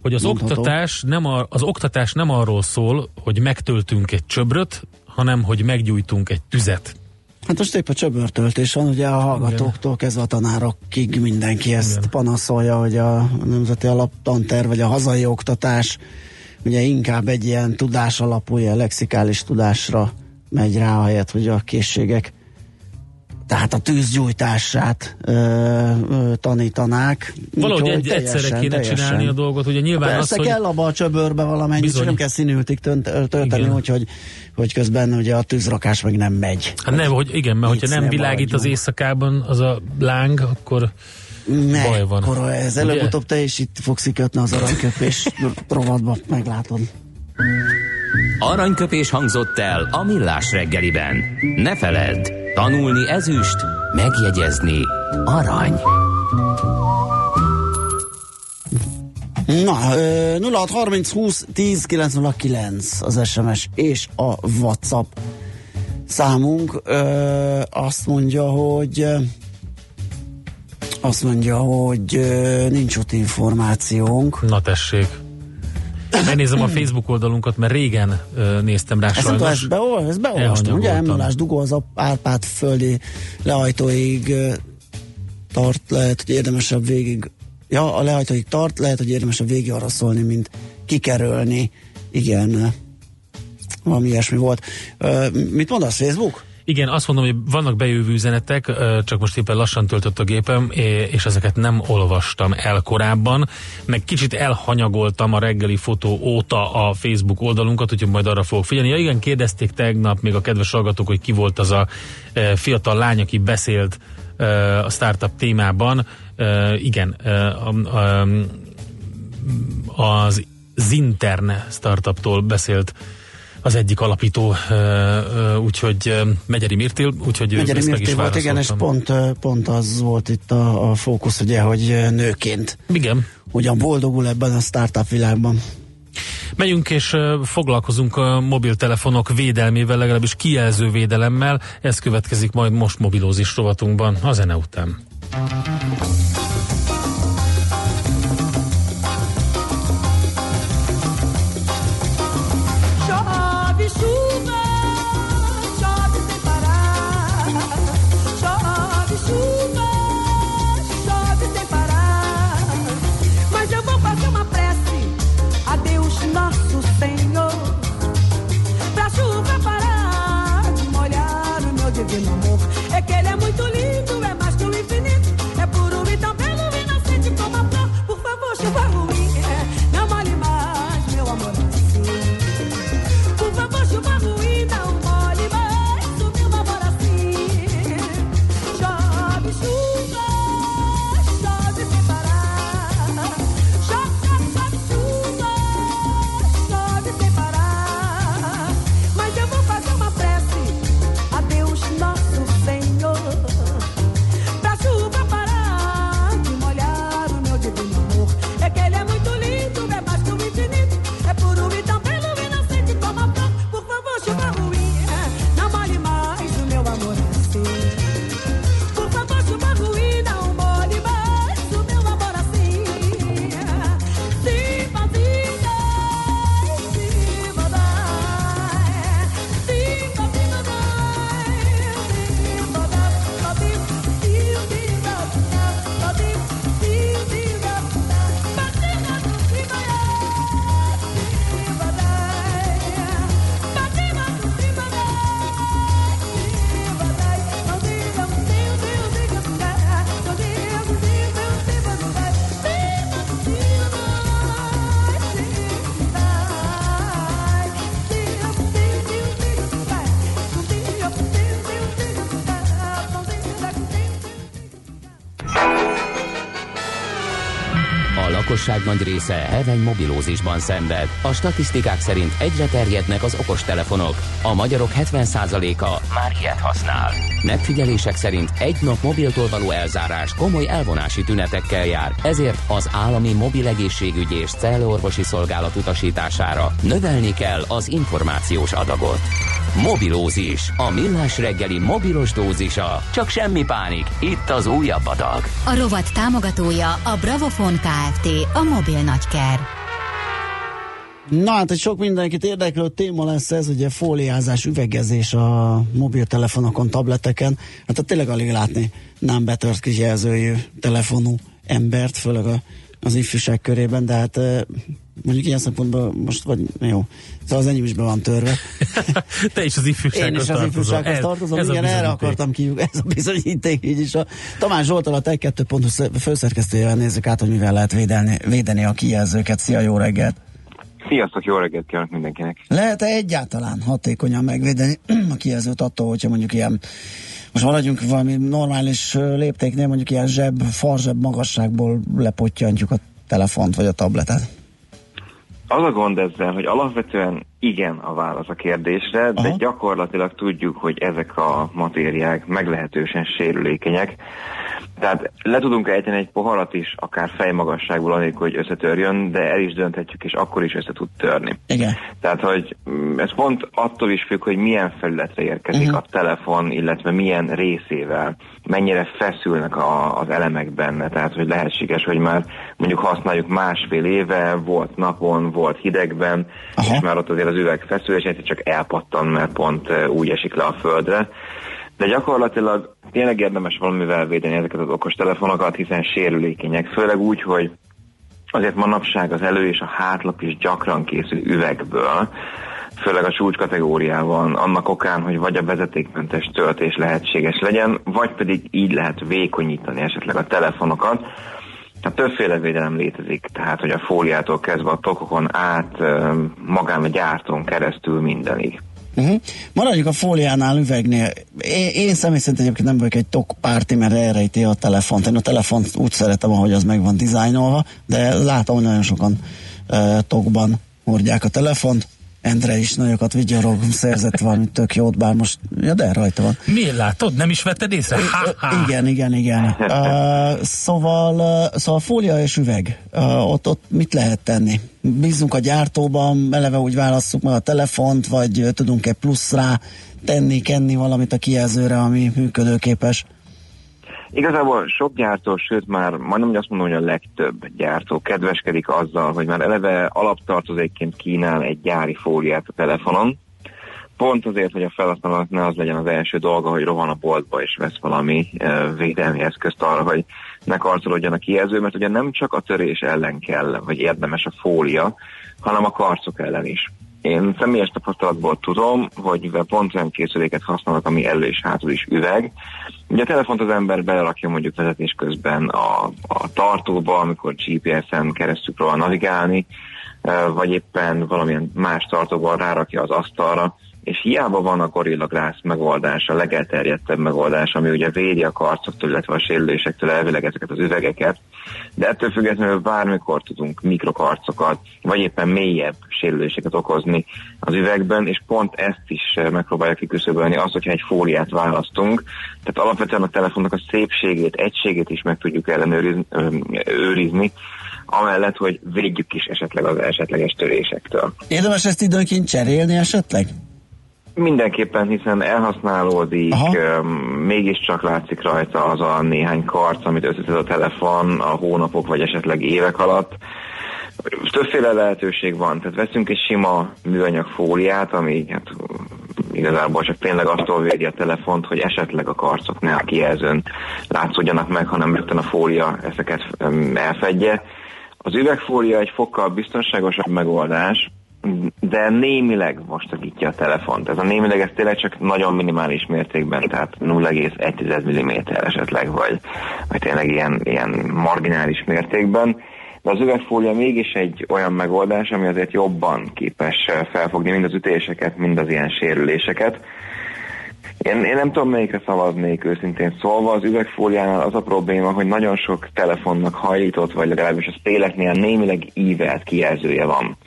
Hogy az oktatás, nem a, az oktatás nem arról szól, hogy megtöltünk egy csöbröt, hanem hogy meggyújtunk egy tüzet. Hát most épp a csöbörtöltés van, ugye a hallgatóktól kezdve a tanárokig mindenki ezt Igen. panaszolja, hogy a nemzeti alaptanter vagy a hazai oktatás ugye inkább egy ilyen tudás alapú, ilyen lexikális tudásra megy rá, ahelyett, hogy a készségek tehát a tűzgyújtását ö, ö, tanítanák. Valahogy egy, teljesen, egyszerre kéne teljesen. csinálni a dolgot, ugye nyilván Persze az, kell hogy... abba a csöbörbe valamennyi, csak nem kell színültig tölteni, úgyhogy hogy közben ugye a tűzrakás meg nem megy. Hát nem, hogy igen, mert hogyha nem világít az éjszakában az a láng, akkor ne, baj van. Akkor ez előbb-utóbb te is itt fogsz kikötni az aranyköpés rovatba, meglátod. Aranyköpés hangzott el a millás reggeliben. Ne feledd, tanulni ezüst, megjegyezni arany. Na, 0630 20 10 909 az SMS és a WhatsApp számunk. Ö, azt mondja, hogy azt mondja, hogy nincs ott információnk. Na tessék. Megnézem a Facebook oldalunkat, mert régen uh, néztem rá ezt sajnos. Ezt, beol, ezt beolvastam, ugye? m dugó az Árpád földi lehajtóig uh, tart, lehet, hogy érdemesebb végig ja, a lehajtóig tart, lehet, hogy érdemesebb végig arra szólni, mint kikerülni. Igen, valami ilyesmi volt. Uh, mit mondasz, Facebook? Igen, azt mondom, hogy vannak bejövő üzenetek, csak most éppen lassan töltött a gépem, és ezeket nem olvastam el korábban, meg kicsit elhanyagoltam a reggeli fotó óta a Facebook oldalunkat, úgyhogy majd arra fogok figyelni. Ja igen, kérdezték tegnap még a kedves hallgatók, hogy ki volt az a fiatal lány, aki beszélt a startup témában. Igen, az Zinterne startuptól beszélt az egyik alapító, úgyhogy Megyeri Mirtil, úgyhogy Megyeri Mirtil volt, igen, és pont, pont az volt itt a, a fókusz, ugye, hogy nőként igen. ugyan boldogul ebben a startup világban. Megyünk és foglalkozunk a mobiltelefonok védelmével, legalábbis kijelző védelemmel. Ez következik majd most mobilózis rovatunkban a zene után. Lakosság nagy része heveny mobilózisban szenved. A statisztikák szerint egyre terjednek az okostelefonok. A magyarok 70%-a már ilyet használ. Megfigyelések szerint egy nap mobiltól való elzárás komoly elvonási tünetekkel jár, ezért az állami mobil egészségügyi és cellorvosi szolgálat utasítására növelni kell az információs adagot. Mobilózis, a millás reggeli mobilos dózisa. Csak semmi pánik, itt az újabb adag. A rovat támogatója a Bravofon Kft. A mobil nagyker. Na hát, egy sok mindenkit érdeklő téma lesz ez, ugye fóliázás, üvegezés a mobiltelefonokon, tableteken. Hát tényleg alig látni nem betört kijelzőjű telefonú embert, főleg a, az ifjúság körében, de hát mondjuk ilyen szempontból most vagy jó. Szóval az enyém is be van törve. Te is az ifjúsághoz Én is az ifjúsághoz tartozom, ez, igen, erre akartam ki, ez a bizonyíték, így is. A Tamás Zsoltal a Tech 2.hu főszerkesztőjével nézzük át, hogy mivel lehet védeni, védeni a kijelzőket. Szia, jó reggelt! Sziasztok, jó reggelt kívánok mindenkinek! Lehet-e egyáltalán hatékonyan megvédeni a kijelzőt attól, hogyha mondjuk ilyen most maradjunk valami normális léptéknél, mondjuk ilyen zseb, farzseb magasságból lepottyantjuk a telefont vagy a tabletet? Az a gond ezzel, hogy alapvetően igen a válasz a kérdésre, Aha. de gyakorlatilag tudjuk, hogy ezek a matériák meglehetősen sérülékenyek. Tehát le tudunk ejteni egy poharat is, akár fejmagasságból, anélkül, hogy összetörjön, de el is dönthetjük, és akkor is össze tud törni. Igen. Tehát, hogy mm, ez pont attól is függ, hogy milyen felületre érkezik uh-huh. a telefon, illetve milyen részével, mennyire feszülnek a, az elemek benne. Tehát, hogy lehetséges, hogy már mondjuk használjuk másfél éve, volt napon, volt hidegben, Aha. és már ott azért az üveg feszül, és egyszer csak elpattan, mert pont úgy esik le a földre. De gyakorlatilag tényleg érdemes valamivel védeni ezeket az okos telefonokat, hiszen sérülékenyek, főleg úgy, hogy azért manapság az elő és a hátlap is gyakran készül üvegből, főleg a csúcs kategóriában, annak okán, hogy vagy a vezetékmentes töltés lehetséges legyen, vagy pedig így lehet vékonyítani esetleg a telefonokat. Tehát többféle védelem létezik, tehát hogy a fóliától kezdve a tokokon át, magán a gyártón keresztül mindenig. Uh-huh. Maradjuk a fóliánál, üvegnél. Én, én személy szerint egyébként nem vagyok egy tok párti, mert elrejti a telefont. Én a telefont úgy szeretem, ahogy az meg van dizájnolva, de látom, hogy nagyon sokan uh, tokban hordják a telefont. Endre is nagyokat vigyorog, szerzett valami tök jót, bár most, ja de rajta van. Miért látod? Nem is vetted észre? Ha-ha. Igen, igen, igen. Uh, szóval, uh, szóval fólia és üveg, uh, ott, ott mit lehet tenni? Bízunk a gyártóban, eleve úgy válasszuk meg a telefont, vagy tudunk-e plusz rá tenni, kenni valamit a kijelzőre, ami működőképes? Igazából sok gyártó, sőt már majdnem azt mondom, hogy a legtöbb gyártó kedveskedik azzal, hogy már eleve alaptartozékként kínál egy gyári fóliát a telefonon, pont azért, hogy a felhasználónak ne az legyen az első dolga, hogy rohan a boltba és vesz valami uh, védelmi eszközt arra, hogy ne karcolódjon a kijelző, mert ugye nem csak a törés ellen kell, vagy érdemes a fólia, hanem a karcok ellen is. Én személyes tapasztalatból tudom, hogy mivel pont olyan készüléket használok, ami elő és hátul is üveg, ugye a telefont az ember belerakja mondjuk vezetés közben a, a tartóba, amikor GPS-en keresztül próbál navigálni, vagy éppen valamilyen más tartóban rárakja az asztalra, és hiába van a Gorilla Glass megoldás, a legelterjedtebb megoldás, ami ugye védi a karcoktól, illetve a sérülésektől elvileg ezeket az üvegeket, de ettől függetlenül bármikor tudunk mikrokarcokat, vagy éppen mélyebb sérüléseket okozni az üvegben, és pont ezt is megpróbálja kiküszöbölni, azt, hogyha egy fóliát választunk. Tehát alapvetően a telefonnak a szépségét, egységét is meg tudjuk ellenőrizni, amellett, hogy védjük is esetleg az esetleges törésektől. Érdemes ezt időnként cserélni esetleg? Mindenképpen, hiszen elhasználódik, Aha. mégiscsak látszik rajta az a néhány karc, amit összetett a telefon a hónapok vagy esetleg évek alatt. Többféle lehetőség van, tehát veszünk egy sima műanyag fóliát, ami hát, igazából csak tényleg attól védi a telefont, hogy esetleg a karcok ne a kijelzőn látszódjanak meg, hanem rögtön a fólia ezeket elfedje. Az üvegfólia egy fokkal biztonságosabb megoldás, de némileg vastagítja a telefont. Ez a némileg ez tényleg csak nagyon minimális mértékben, tehát 0,1 mm esetleg, vagy, vagy tényleg ilyen, ilyen marginális mértékben. De az üvegfólia mégis egy olyan megoldás, ami azért jobban képes felfogni mind az ütéseket, mind az ilyen sérüléseket. Én, én nem tudom, melyikre szavaznék őszintén szólva. Az üvegfóliánál az a probléma, hogy nagyon sok telefonnak hajlított, vagy legalábbis a széleknél némileg ívelt kijelzője van.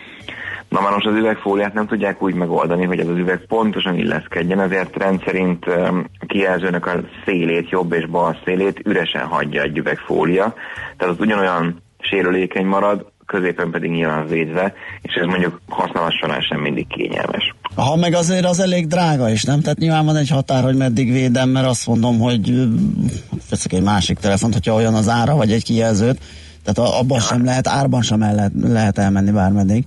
Na már most az üvegfóliát nem tudják úgy megoldani, hogy ez az üveg pontosan illeszkedjen, ezért rendszerint a kijelzőnek a szélét, jobb és bal szélét üresen hagyja egy üvegfólia. Tehát az ugyanolyan sérülékeny marad, középen pedig nyilván védve, és ez mondjuk használat során sem mindig kényelmes. Ha meg azért az elég drága is, nem? Tehát nyilván van egy határ, hogy meddig védem, mert azt mondom, hogy veszek egy másik telefont, hogyha olyan az ára, vagy egy kijelzőt, tehát abban sem lehet, árban sem el lehet, lehet elmenni bármeddig.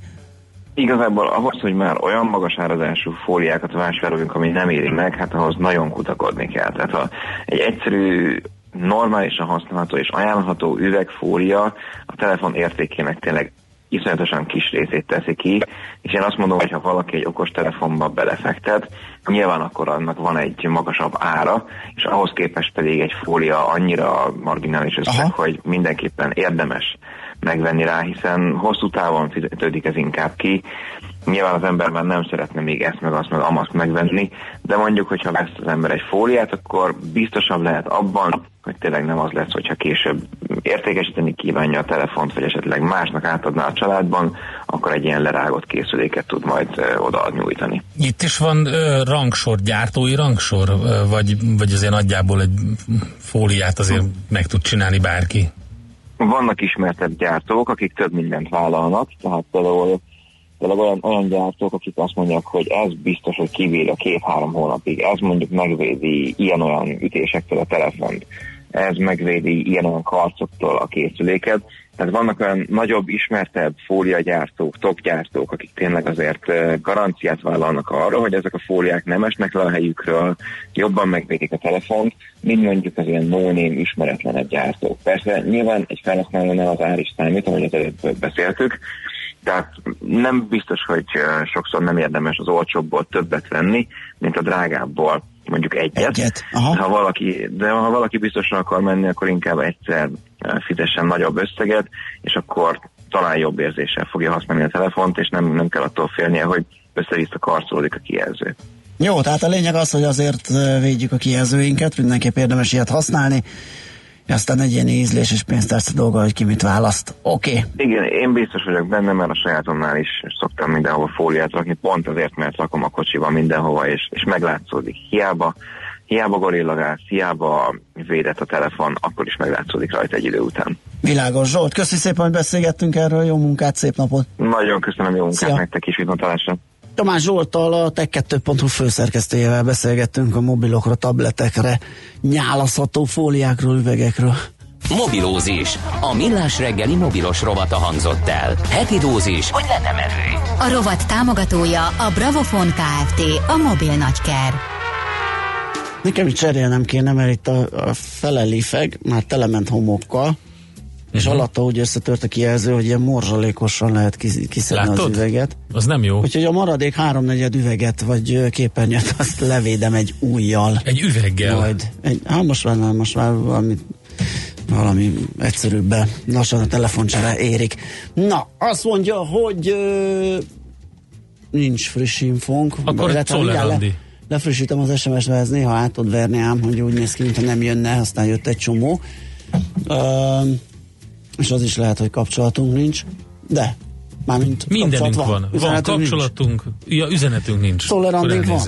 Igazából ahhoz, hogy már olyan magas árazású fóliákat vásároljunk, ami nem éri meg, hát ahhoz nagyon kutakodni kell. Tehát ha egy egyszerű normálisan használható és ajánlható üvegfólia a telefon értékének tényleg iszonyatosan kis részét teszi ki, és én azt mondom, hogy ha valaki egy okos telefonba belefektet, nyilván akkor annak van egy magasabb ára, és ahhoz képest pedig egy fólia annyira marginális összeg, Aha. hogy mindenképpen érdemes megvenni rá, hiszen hosszú távon fizetődik ez inkább ki. Nyilván az ember már nem szeretne még ezt meg azt meg amaszt megvenni, de mondjuk, hogyha vesz az ember egy fóliát, akkor biztosabb lehet abban, hogy tényleg nem az lesz, hogyha később értékesíteni kívánja a telefont, vagy esetleg másnak átadná a családban, akkor egy ilyen lerágott készüléket tud majd oda nyújtani. Itt is van ö, rangsor, gyártói rangsor, ö, vagy, vagy azért nagyjából egy fóliát azért meg tud csinálni bárki? Vannak ismertebb gyártók, akik több mindent vállalnak, tehát például, például olyan, olyan gyártók, akik azt mondják, hogy ez biztos, hogy kivéd a két-három hónapig, ez mondjuk megvédi ilyen-olyan ütésektől a telefont, ez megvédi ilyen-olyan karcoktól a készüléket. Tehát vannak olyan nagyobb, ismertebb fóliagyártók, topgyártók, akik tényleg azért garanciát vállalnak arra, hogy ezek a fóliák nem esnek le a helyükről, jobban megvédik a telefont, mint mondjuk az ilyen no-name ismeretlenebb gyártók. Persze nyilván egy felhasználónál az ár is számít, ahogy az előbb beszéltük, tehát nem biztos, hogy sokszor nem érdemes az olcsóbbból többet venni, mint a drágábbból mondjuk egyet. egyet. Ha valaki, de ha valaki biztosan akar menni, akkor inkább egyszer fizessen nagyobb összeget, és akkor talán jobb érzéssel fogja használni a telefont, és nem, nem kell attól félnie, hogy össze-vissza karcolódik a kijelző. Jó, tehát a lényeg az, hogy azért védjük a kijelzőinket, mindenképp érdemes ilyet használni, aztán egy ilyen ízlés és pénztárca dolga, hogy ki mit választ. Oké. Okay. Igen, én biztos vagyok benne, mert a sajátomnál is szoktam mindenhova fóliát rakni, pont azért, mert rakom a kocsiba mindenhova, és, és meglátszódik. Hiába hiába gorillagás, hiába védett a telefon, akkor is meglátszódik rajta egy idő után. Világos Zsolt, köszi szépen, hogy beszélgettünk erről, jó munkát, szép napot! Nagyon köszönöm, jó munkát Szia. nektek is, viszontalásra! Tamás Zsoltal, a Tech2.hu főszerkesztőjével beszélgettünk a mobilokra, tabletekre, nyálaszható fóliákról, üvegekről. Mobilózis. A millás reggeli mobilos rovata hangzott el. Heti dózis, hogy lenne merő. A rovat támogatója a Bravofon Kft. A mobil nagyker. Nekem is cserélnem kéne, mert itt a, a felelifeg már telement homokkal, és uh-huh. alatta úgy összetört a kijelző, hogy ilyen morzsalékosan lehet kiszedni az üveget. Az nem jó. Úgyhogy a maradék háromnegyed üveget, vagy képernyőt, azt levédem egy újjal. Egy üveggel? Majd. Egy, hát most már, most már valami valami egyszerűbben lassan a telefoncsere érik. Na, azt mondja, hogy ö, nincs friss infónk. Akkor egy le, lefrissítem az SMS-be, ez néha át tud verni ám, hogy úgy néz ki, mintha nem jönne, aztán jött egy csomó. Ö, és az is lehet, hogy kapcsolatunk nincs, de mármint Mindenünk van. Van, van kapcsolatunk, nincs. ja, üzenetünk nincs. Tolerandink van.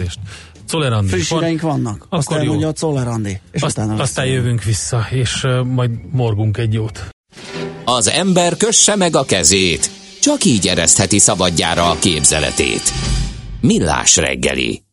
Czolerandi. Frissireink van. vannak. Akkor Azt elmondja a Czolerandi. És Azt, aztán, aztán jövünk vissza, és uh, majd morgunk egy jót. Az ember kösse meg a kezét. Csak így eresztheti szabadjára a képzeletét. Millás reggeli.